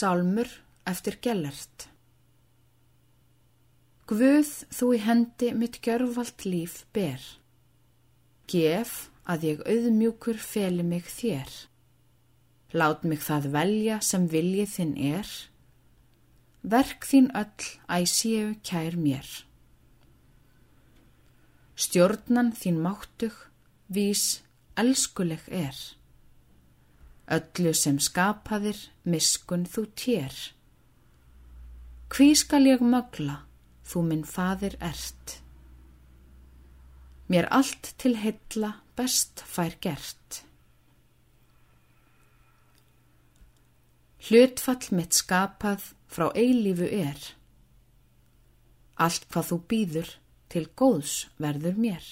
Sálmur eftir Gellert Guð þú í hendi mitt gjörvalt líf ber. Gef að ég auðmjúkur feli mig þér. Lát mig það velja sem viljið þinn er. Verk þín öll æsíu kær mér. Stjórnan þín máttug, vís, elskuleg er. Öllu sem skapaðir, miskun þú tér. Hví skal ég mögla, þú minn fadir ert. Mér allt til heilla best fær gert. Hlutfall mitt skapað frá eilífu er. Allt hvað þú býður til góðs verður mér.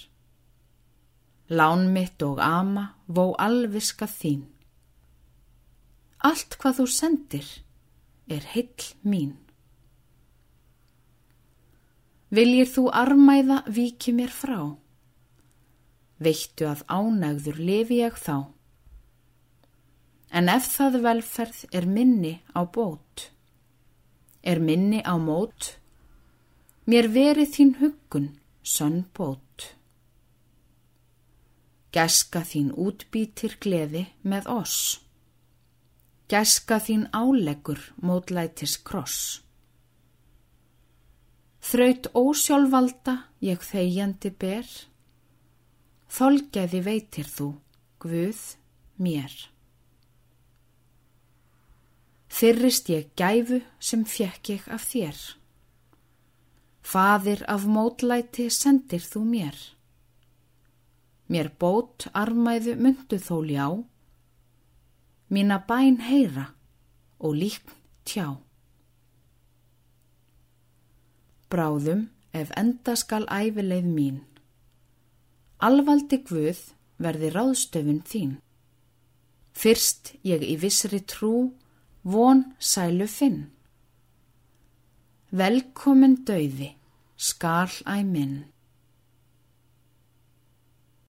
Lán mitt og ama vó alviska þín. Allt hvað þú sendir er heill mín. Viljir þú armæða viki mér frá? Veittu að ánægður lifi ég þá. En ef það velferð er minni á bót, er minni á mót, mér verið þín huggun sönn bót. Gæska þín útbítir gleði með oss. Gæska þín áleggur mótlætis kross. Þraut ósjálfvalda ég þegjandi ber, þolgæði veitir þú, Guð, mér. Þyrrist ég gæfu sem fjekk ég af þér. Fadir af mótlæti sendir þú mér. Mér bót armæðu myndu þó ljá, mína bæn heyra og líkn tjá. Bráðum ef enda skal æfileið mín, alvaldi Guð verði ráðstöfun þín. Fyrst ég í vissri trú von sælu finn. Velkomin döiði, skal æ minn.